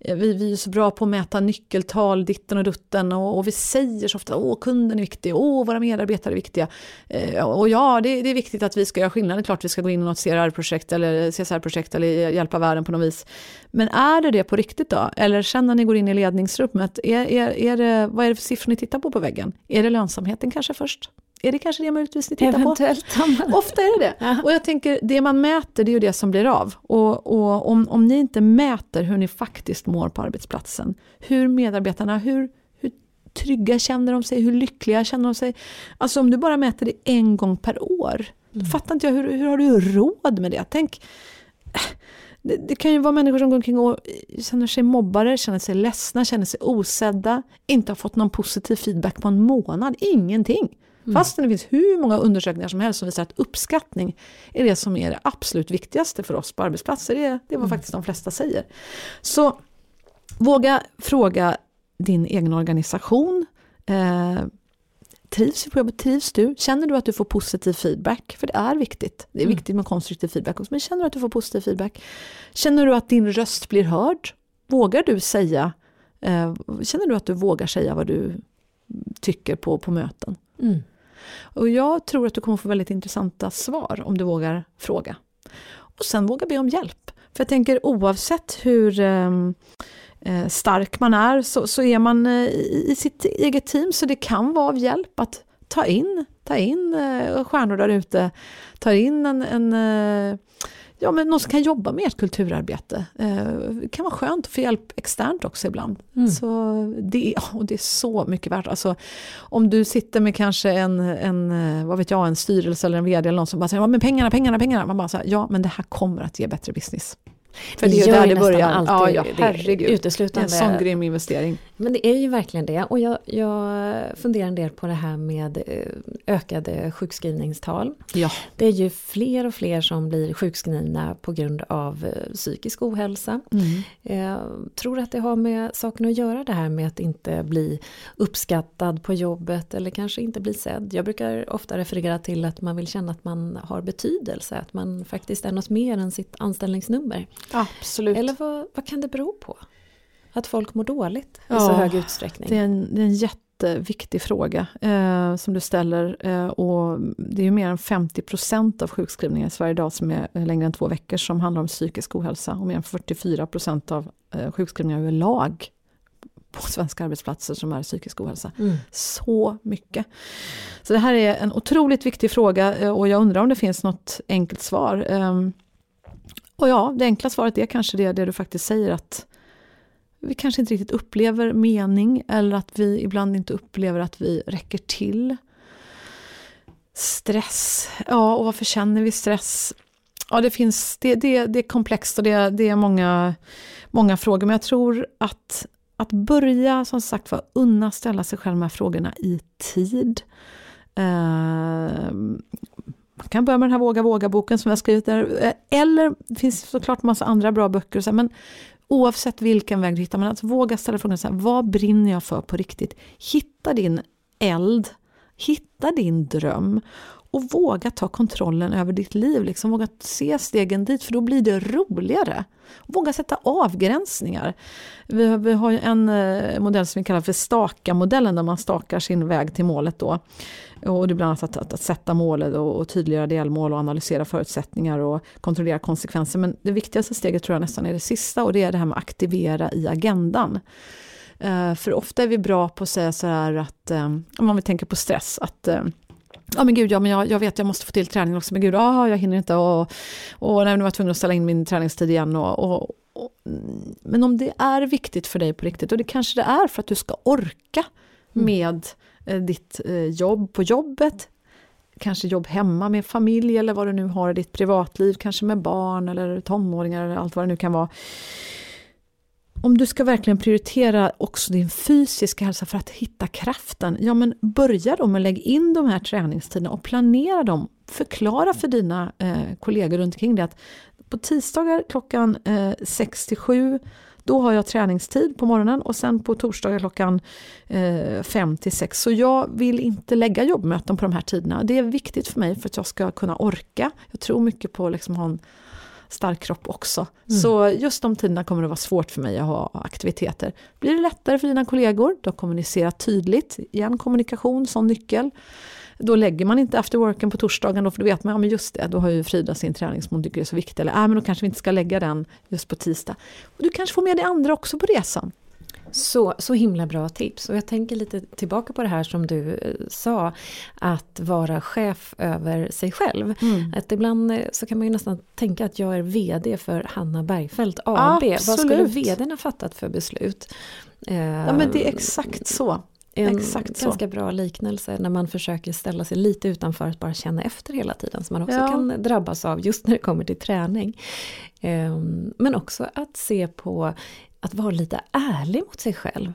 vi, vi är så bra på att mäta nyckeltal, ditten och dutten och, och vi säger så ofta åh kunden är viktig, åh våra medarbetare är viktiga. Eh, och ja, det, det, är viktigt att vi ska göra skillnad, det är klart vi ska gå in i något CSR-projekt eller CSR-projekt eller hjälpa världen på något vis. Men är det det på riktigt då? Eller sen när ni går in i ledningsrummet, är, är, är det, vad är det för siffror ni tittar på på väggen? Är det lönsamheten kanske först? Är det kanske det möjligtvis ni tittar Eventuellt. på? Ofta är det det. Ja. Och jag tänker, det man mäter det är ju det som blir av. Och, och om, om ni inte mäter hur ni faktiskt mår på arbetsplatsen, hur medarbetarna, hur, hur trygga känner de sig, hur lyckliga känner de sig. Alltså om du bara mäter det en gång per år, mm. fattar inte jag, hur, hur har du råd med det? Tänk, det, det, kan ju vara människor som går omkring och känner sig mobbare, känner sig ledsna, känner sig osedda, inte har fått någon positiv feedback på en månad, ingenting. Mm. Fastän det finns hur många undersökningar som helst som visar att uppskattning är det som är det absolut viktigaste för oss på arbetsplatser. Det är, det är vad mm. faktiskt de flesta säger. Så våga fråga din egen organisation. Eh, trivs vi på jobbet? Trivs du? Känner du att du får positiv feedback? För det är viktigt. Det är mm. viktigt med konstruktiv feedback också. Men känner du att du får positiv feedback? Känner du att din röst blir hörd? Vågar du säga eh, Känner du att du vågar säga vad du tycker på, på möten? Mm. Och jag tror att du kommer få väldigt intressanta svar om du vågar fråga. Och sen våga be om hjälp. För jag tänker oavsett hur eh, stark man är så, så är man eh, i, sitt eget team så det kan vara av hjälp att ta in, ta in eh, stjärnor där ute, ta in en, en eh, ja, men någon som kan jobba med ett kulturarbete. Eh, det kan vara skönt att få hjälp externt också ibland. Mm. Så det, och det är så mycket värt. Alltså, om du sitter med kanske en, en, eh, vad vet jag, en styrelse eller en vd eller någon som bara säger ja, men pengarna, pengarna, pengarna. Man bara säger ja men det här kommer att ge bättre business. För det, är ju där det börjar. Alltid ja, ja, herregud. Uteslutande. En sån grym investering. Men det är ju verkligen det. Och jag, jag funderar en del på det här med eh, ökade sjukskrivningstal. Ja. Det är ju fler och fler som blir sjukskrivna på grund av eh, psykisk ohälsa. Mm. Jag tror att det har med saken att göra det här med att inte bli uppskattad på jobbet eller kanske inte bli sedd. Jag brukar ofta referera till att man vill känna att man har betydelse, att man faktiskt är något mer än sitt anställningsnummer. Absolut. Eller vad, vad kan det bero på? Att folk mår dåligt ja, i så hög utsträckning? Det är en, det är en jätteviktig fråga eh, som du ställer. Eh, och det är ju mer än 50% av sjukskrivningar i Sverige idag som är längre än två veckor som handlar om psykisk ohälsa. Och mer än 44% av eh, sjukskrivningar överlag på svenska arbetsplatser som är psykisk ohälsa. Mm. Så mycket. Så det här är en otroligt viktig fråga eh, och jag undrar om det finns något enkelt svar. Ehm, och ja, det enkla svaret är kanske det, det du faktiskt säger att vi kanske inte riktigt upplever mening eller att vi ibland inte upplever att vi räcker till. Stress, ja och varför känner vi stress? Ja det finns, det, det, det är komplext och det, det är många, många frågor men jag tror att, att börja som sagt var unna ställa sig själv de här frågorna i tid. Eh, man kan börja med den här Våga våga-boken som jag skrivit där. Eh, eller det finns såklart massa andra bra böcker. Så men oavsett vilken väg du hittar, men att våga ställa frågan så här, vad brinner jag för på riktigt? Hitta din eld, hitta din dröm och våga ta kontrollen över ditt liv. Liksom. Våga se stegen dit, för då blir det roligare. Våga sätta avgränsningar. Vi har, vi har en eh, modell som vi kallar för staka-modellen, där man stakar sin väg till målet. Då. Och det är bland annat att, att, att sätta målet och, och tydliggöra delmål och analysera förutsättningar och kontrollera konsekvenser. Men det viktigaste steget tror jag nästan är det sista och det är det här med att aktivera i agendan. Uh, för ofta är vi bra på att säga så här att, um, om vi tänker på stress, att uh, Ja men gud, ja, men jag, jag vet jag måste få till träning också, men gud, ah, jag hinner inte och, och nej, nu var jag tvungen att ställa in min träningstid igen. Och, och, och, men om det är viktigt för dig på riktigt, och det kanske det är för att du ska orka mm. med Eh, Eh, ditt eh, jobb på jobbet, kanske jobb hemma med familj eller vad du nu har i ditt privatliv, kanske med barn eller tonåringar eller allt vad det nu kan vara. Om du ska verkligen prioritera också din fysiska hälsa för att hitta kraften, ja men börja då med att lägga in de här träningstiderna och planera dem. Förklara för dina eh, kollegor runt omkring dig att på tisdagar klockan eh, 6 7 då har jag träningstid på morgonen och sen på torsdagar klockan 5 eh, till 6. Så jag vill inte lägga jobbmöten på de här tiderna. Det är viktigt för mig för att jag ska kunna orka. Jag tror mycket på liksom att ha en stark kropp också. Mm. Så just de tiderna kommer det vara svårt för mig att ha aktiviteter. Blir det lättare för dina kollegor, då kommunicera tydligt. Igen kommunikation som nyckel. Då lägger man inte after worken på torsdagen då, för då vet man, ja men just det, då har ju Frida sin träning som hon tycker är så viktig. Eller, äh, men då kanske vi inte ska lägga den just på tisdag. Och du kanske får med dig andra också på resan. Så, så himla bra tips. Och jag tänker lite tillbaka på det här som du eh, sa. Att vara chef över sig själv. Mm. Att ibland eh, så kan man ju nästan tänka att jag är VD för Hanna Bergfeldt AB. Absolut. Vad skulle VDn ha fattat för beslut? Ja men det är exakt så en Exakt ganska bra liknelse när man försöker ställa sig lite utanför att bara känna efter hela tiden. Som man också ja. kan drabbas av just när det kommer till träning. Ehm, men också att se på att vara lite ärlig mot sig själv.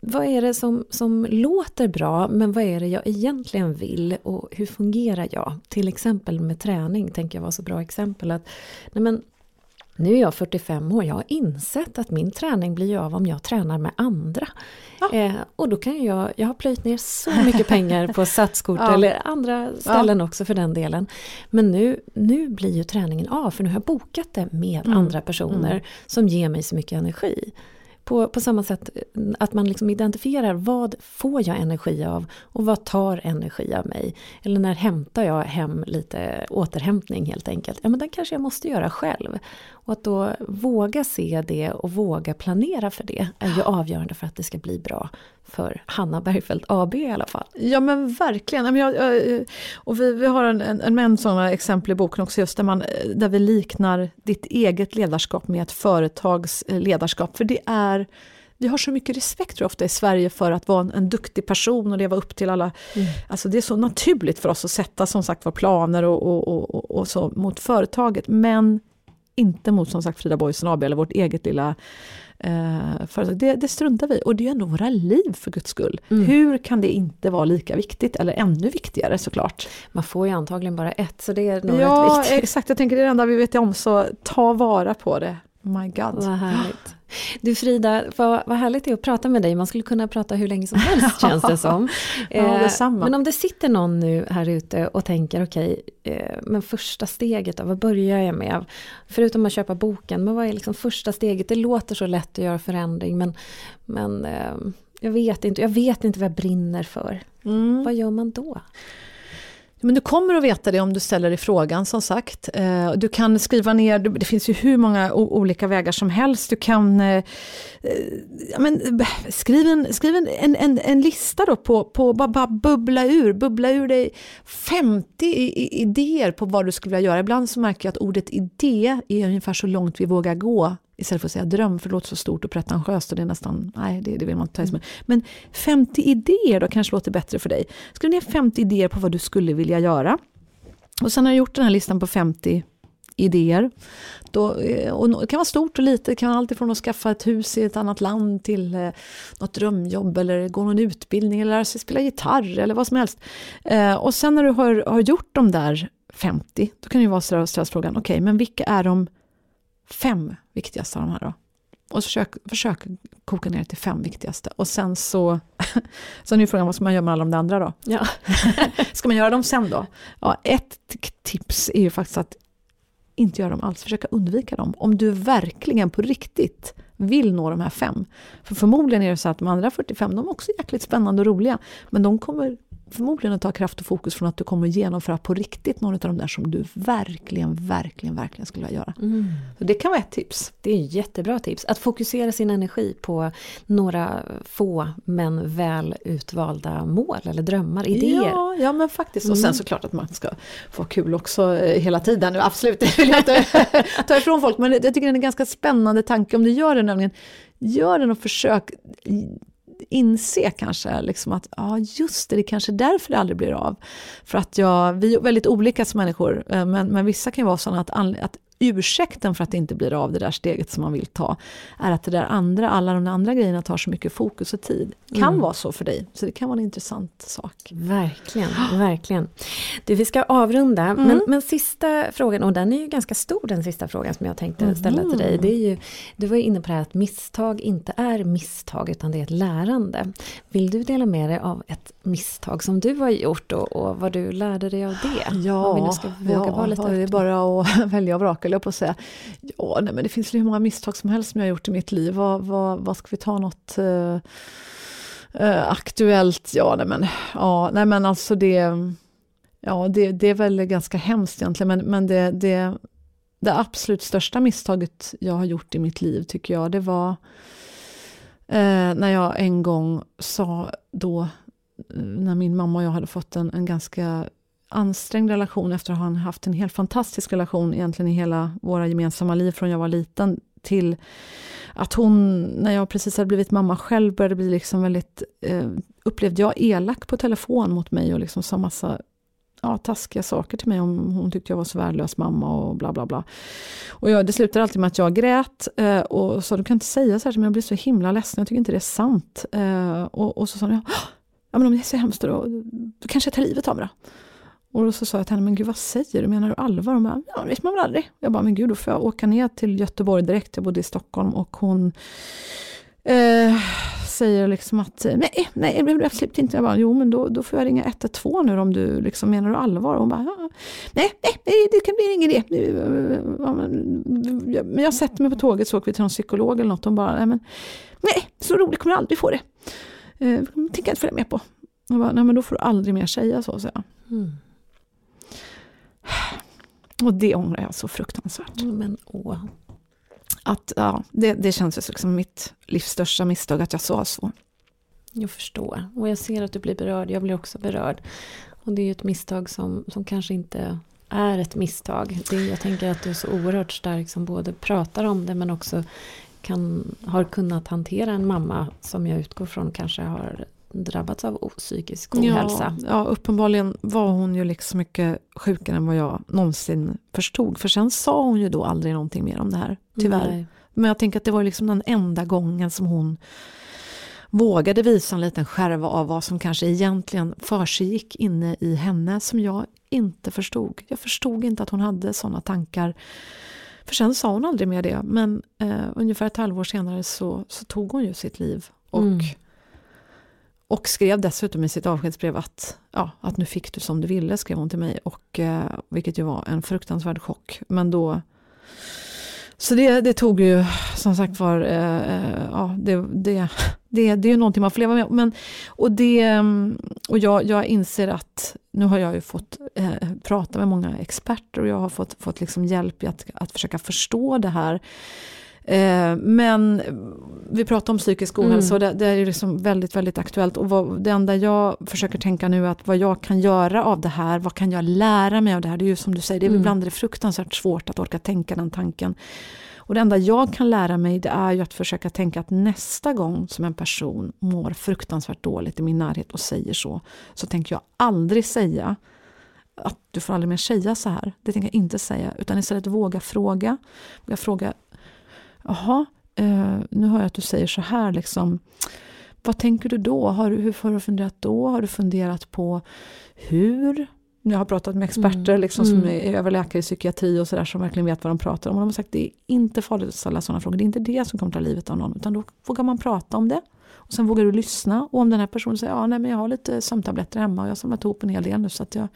Vad är det som, som låter bra men vad är det jag egentligen vill och hur fungerar jag? Till exempel med träning tänker jag var så bra exempel. att nej men, nu är jag 45 år, jag har insett att min träning blir av om jag tränar med andra. Ja. Eh, och då kan jag, jag har plöjt ner så mycket pengar på satskort ja. eller andra ställen ja. också för den delen. Men nu, nu blir ju träningen av för nu har jag bokat det med mm. andra personer mm. som ger mig så mycket energi. på, på samma sätt att man liksom identifierar vad får jag energi av och vad tar energi av mig? Eller när hämtar jag hem lite återhämtning helt enkelt? Ja men den kanske jag måste göra själv. Och att då våga se det och våga planera för det är ju avgörande för att det ska bli bra för Hanna Bergfeldt AB i alla fall. Ja men verkligen. Och vi, vi har en, en, mängd sådana exempel i boken också, just där, man, där vi liknar ditt eget ledarskap med ett företags ledarskap. För det är vi har så mycket respekt tror jag, ofta i Sverige för att vara en, en duktig person och leva upp till alla... Mm. Alltså det är så naturligt för oss att sätta som sagt var planer och, och, och, och så mot företaget. Men inte mot som sagt Frida Boisen AB eller vårt eget lilla eh, företag. Det, det struntar vi och det är ändå våra liv för guds skull. Mm. Hur kan det inte vara lika viktigt eller ännu viktigare såklart? Man får ju antagligen bara ett så det är nog Ja viktigt. exakt, jag tänker det är det enda vi vet om så ta vara på det. My God. Vad härligt. Du Frida, vad, vad härligt det är att prata med dig. Man skulle kunna prata hur länge som helst känns det som. ja, eh, men om det sitter någon nu här ute och tänker okej, okay, eh, men första steget då, vad börjar jag med? Förutom att köpa boken, men vad är liksom första steget? Det låter så lätt att göra förändring men, men eh, jag vet inte, jag vet inte vad jag brinner för. Mm. Vad gör man då? Men du kommer att veta det om du ställer dig frågan som sagt. Eh, du kan skriva ner, det finns ju hur många olika vägar som helst. Du kan eh, eh, ja, men, skriv, en, skriv en, en, en lista då på, på bara, bara bubbla ur, bubbla ur dig 50 idéer på vad du skulle vilja göra. Ibland så märker jag att ordet idé är ungefär så långt vi vågar gå Istället för att säga dröm, för det låter så stort och pretentiöst och det är nästan, nej det, det vill man inte ta i mm. Men 50 idéer då kanske låter bättre för dig. Skriv ner 50 idéer på vad du skulle vilja göra. Och sen har jag gjort den här listan på 50 idéer. Då, eh, och det kan vara stort och litet, det kan vara allt ifrån att skaffa ett hus i ett annat land till eh, något drömjobb eller gå någon utbildning eller lära sig spela gitarr eller vad som helst. Eh, och sen när du har, har gjort de där 50, då kan det ju vara så att ställa frågan, okej okay, men vilka är de fem viktigaste av de här då. Och försök, försök koka ner det till fem viktigaste. Och sen så, sen är frågan vad ska man göra med alla de andra då? Ja. ska man göra dem sen då? Ja, ett tips är ju faktiskt att inte göra dem alls, försöka undvika dem. Om du verkligen på riktigt vill nå de här fem. För förmodligen är det så att de andra 45, de är också jäkligt spännande och roliga. Men de kommer förmodligen att ta kraft och fokus från att du kommer genomföra på riktigt någon av de där som du verkligen, verkligen, verkligen skulle vilja göra. Mm. Så det kan vara ett tips. Det är ett jättebra tips. Att fokusera sin energi på några få men väl utvalda mål eller drömmar, idéer. Ja, ja men faktiskt. Och sen mm. såklart att man ska få kul också eh, hela tiden. Absolut, det vill jag inte ta ifrån folk. Men jag tycker det är en ganska spännande tanke om du gör det nämligen. Gör den och försök inse kanske liksom att ja, just det, det är kanske därför det aldrig blir av. För att jag, vi är väldigt olika som människor, eh, men, men vissa kan ju vara sådana att, att ursäkten för att det inte blir av det där steget som man vill ta, är att det där andra, alla de andra grejerna tar så mycket fokus och tid. Kan mm. vara så för dig, så det kan vara en intressant sak. Verkligen, verkligen. Du, vi ska avrunda, mm. men, men sista frågan, och den är ju ganska stor den sista frågan som jag tänkte mm. ställa till dig. Det är ju, du var ju inne på det här att misstag inte är misstag utan det är ett lärande. Vill du dela med dig av ett misstag som du har gjort och, och vad du lärde dig av det? Ja, ska våga ja vara lite det är bara att välja och vraka jag på att säga. Ja, nej, men det finns hur många misstag som helst som jag har gjort i mitt liv. Vad, vad, vad ska vi ta något eh, eh, aktuellt? Ja, nej men, ja, nej, men alltså det, ja, det, det är väl ganska hemskt egentligen, men, men det, det, det absolut största misstaget jag har gjort i mitt liv tycker jag, det var eh, när jag en gång sa då, när min mamma och jag hade fått en, en ganska ansträngd relation efter att ha haft en helt fantastisk relation egentligen i hela våra gemensamma liv från jag var liten till att hon, när jag precis hade blivit mamma själv, började bli liksom väldigt, eh, upplevde jag, elak på telefon mot mig och liksom sa massa ja, taskiga saker till mig om hon tyckte jag var så värdelös mamma och bla bla bla. Och jag, det slutade alltid med att jag grät eh, och sa du kan inte säga så här, men jag blir så himla ledsen, jag tycker inte det är sant. Eh, och, och så sa hon, ja men om det är så hemskt då, då kanske jag tar livet av mig då. Och då så sa jag till henne, men gud vad säger du, menar du allvar? Hon bara, ja, det vet man väl aldrig. Jag bara, men gud då får jag åka ner till Göteborg direkt, jag bodde i Stockholm och hon eh, säger liksom att nej, nej, det blir absolut inte. Jag bara, jo men då, då får jag ringa 112 nu om du liksom menar du allvar. Och hon bara, ja, nej, nej, det kan bli ingen idé. jag, men jag sätter mig på tåget så åker vi till någon psykolog eller något hon bara, nej men, nej, så roligt kommer du aldrig få det. Eh, tänker jag inte följa med på. Jag bara, nej men då får du aldrig mer säga så, säger jag. Mm. Och det ångrar jag så fruktansvärt. Men åh. Att, ja, det, det känns som mitt livs största misstag att jag sa så. Jag förstår. Och jag ser att du blir berörd. Jag blir också berörd. Och det är ju ett misstag som, som kanske inte är ett misstag. Det, jag tänker att du är så oerhört stark som både pratar om det men också kan, har kunnat hantera en mamma som jag utgår från kanske har drabbats av psykisk ohälsa. Ja, ja, uppenbarligen var hon ju liksom mycket sjukare än vad jag någonsin förstod. För sen sa hon ju då aldrig någonting mer om det här, tyvärr. Nej. Men jag tänker att det var liksom den enda gången som hon vågade visa en liten skärva av vad som kanske egentligen försiggick inne i henne som jag inte förstod. Jag förstod inte att hon hade sådana tankar. För sen sa hon aldrig mer det, men eh, ungefär ett halvår senare så, så tog hon ju sitt liv. Och, mm och skrev dessutom i sitt avskedsbrev att, ja, att nu fick du som du ville, skrev hon till mig. Och, eh, vilket ju var en fruktansvärd chock. Men då så det, det tog ju som sagt var, eh, eh, ja, det, det, det, det är ju någonting man får leva med. Men, och det, mm, och jag, jag inser att nu har jag ju fått eh, prata med många experter och jag har fått, fått liksom hjälp i att, att försöka förstå det här. Eh, men vi pratar om psykisk ohälsa mm. och det, det, är liksom väldigt, väldigt aktuellt. Och vad, det enda jag försöker tänka nu är att vad jag kan göra av det här, vad kan jag lära mig av det här? Det är ju som du säger, det är mm. ibland är det fruktansvärt svårt att orka tänka den tanken. Och det enda jag kan lära mig det är ju att försöka tänka att nästa gång som en person mår fruktansvärt dåligt i min närhet och säger så, så tänker jag aldrig säga att du får aldrig mer säga så här. Det tänker jag inte säga, utan istället våga fråga. Våga fråga, jaha, eh, nu hör jag att du säger så här liksom. Vad tänker du då? Har du, hur har du funderat då? Har du funderat på hur? Jag har pratat med experter mm. liksom, som mm. är överläkare i psykiatri och sådär som verkligen vet vad de pratar om. Och de har sagt att det är inte farligt att ställa sådana frågor. Det är inte det som kommer ta livet av någon. Utan då vågar man prata om det. Och sen vågar du lyssna. Och om den här personen säger ja, nej, men jag har lite sömntabletter hemma och jag har samlat ihop en hel del nu. Så att jag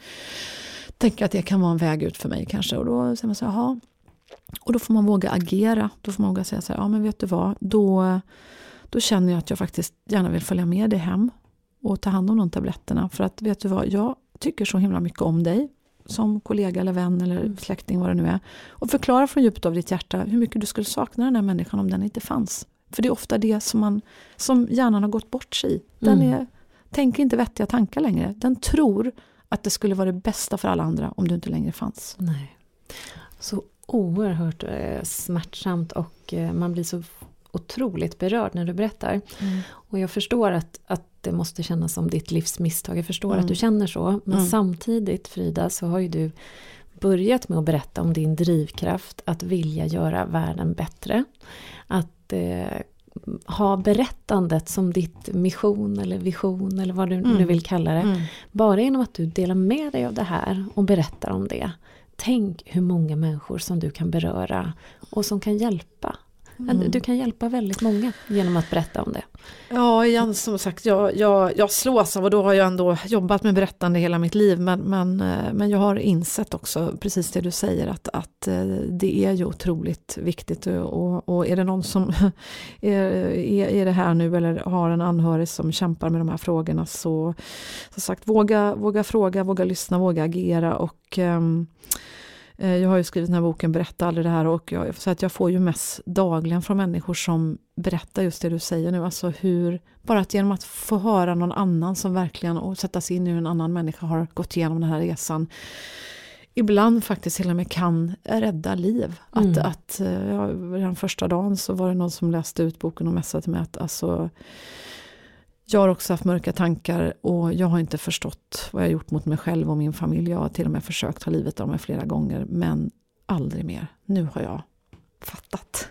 tänker att det kan vara en väg ut för mig kanske. Och då säger man så här. Och då får man våga agera. Då får man våga säga så här, ja men vet du vad. Då, då känner jag att jag faktiskt gärna vill följa med dig hem. Och ta hand om de tabletterna. För att vet du vad, jag tycker så himla mycket om dig som kollega eller vän eller mm. släkting vad det nu är. Och förklara från djupet av ditt hjärta hur mycket du skulle sakna den här människan om den inte fanns. För det är ofta det som, man, som hjärnan har gått bort sig i. Den mm. är, tänker inte vettiga tankar längre. Den tror att det skulle vara det bästa för alla andra om du inte längre fanns. Nej. Så oerhört eh, smärtsamt och eh, man blir så otroligt berörd när du berättar. Mm. Och jag förstår att, att det måste kännas som ditt livs misstag. Jag förstår mm. att du känner så. Men mm. samtidigt Frida så har ju du börjat med att berätta om din drivkraft att vilja göra världen bättre. Att eh, ha berättandet som ditt mission eller vision eller vad du mm. nu vill kalla det. Mm. Bara genom att du delar med dig av det här och berättar om det. Tänk hur många människor som du kan beröra och som kan hjälpa. Mm. Du kan hjälpa väldigt många genom att berätta om det. Ja, igen, som sagt, jag, jag, jag slås av och då har jag ändå jobbat med berättande hela mitt liv. Men, men, eh, men jag har insett också precis det du säger att, att eh, det är ju otroligt viktigt. Och, och är det någon som är, är, det här nu eller har en anhörig som kämpar med de här frågorna så som sagt våga, våga fråga, våga lyssna, våga agera. och um, Eh, jag har ju skrivit den här boken Berätta aldrig det här och jag, så att jag får ju mest dagligen från människor som berättar just det du säger nu. Alltså hur, bara att genom att få höra någon annan som verkligen och sätta sig in i hur en annan människa har gått igenom den här resan ibland faktiskt till och med kan rädda liv. Mm. Att, att eh, ja, redan första dagen så var det någon som läste ut boken och messade till mig att alltså, jag har också haft mörka tankar och jag har inte förstått vad jag gjort mot mig själv och min familj. Jag har till och med försökt ta livet av mig flera gånger men aldrig mer. Nu har jag fattat.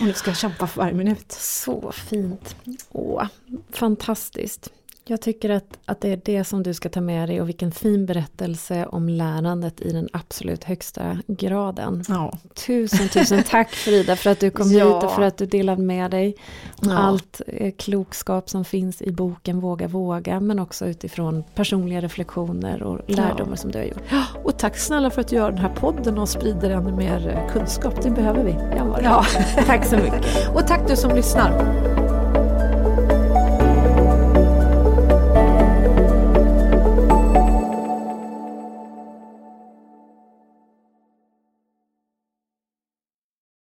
Och nu ska jag kämpa för varje minut. Så fint. Åh, fantastiskt. Jag tycker att, att det är det som du ska ta med dig och vilken fin berättelse om lärandet i den absolut högsta graden. Ja. Tusen, tusen tack Frida för att du kom ja. hit och för att du delade med dig ja. allt eh, klokskap som finns i boken Våga våga men också utifrån personliga reflektioner och lärdomar ja. som du har gjort. Och tack snälla för att du gör den här podden och sprider ännu mer eh, kunskap, det behöver vi. Ja, tack så mycket. och tack du som lyssnar.